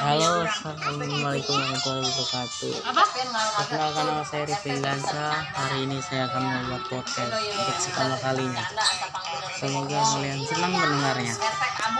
Halo, Assalamualaikum warahmatullahi wabarakatuh. Perkenalkan nama saya Rifki Lansa. Hari ini saya akan membuat podcast untuk pertama kalinya. Semoga kalian senang mendengarnya.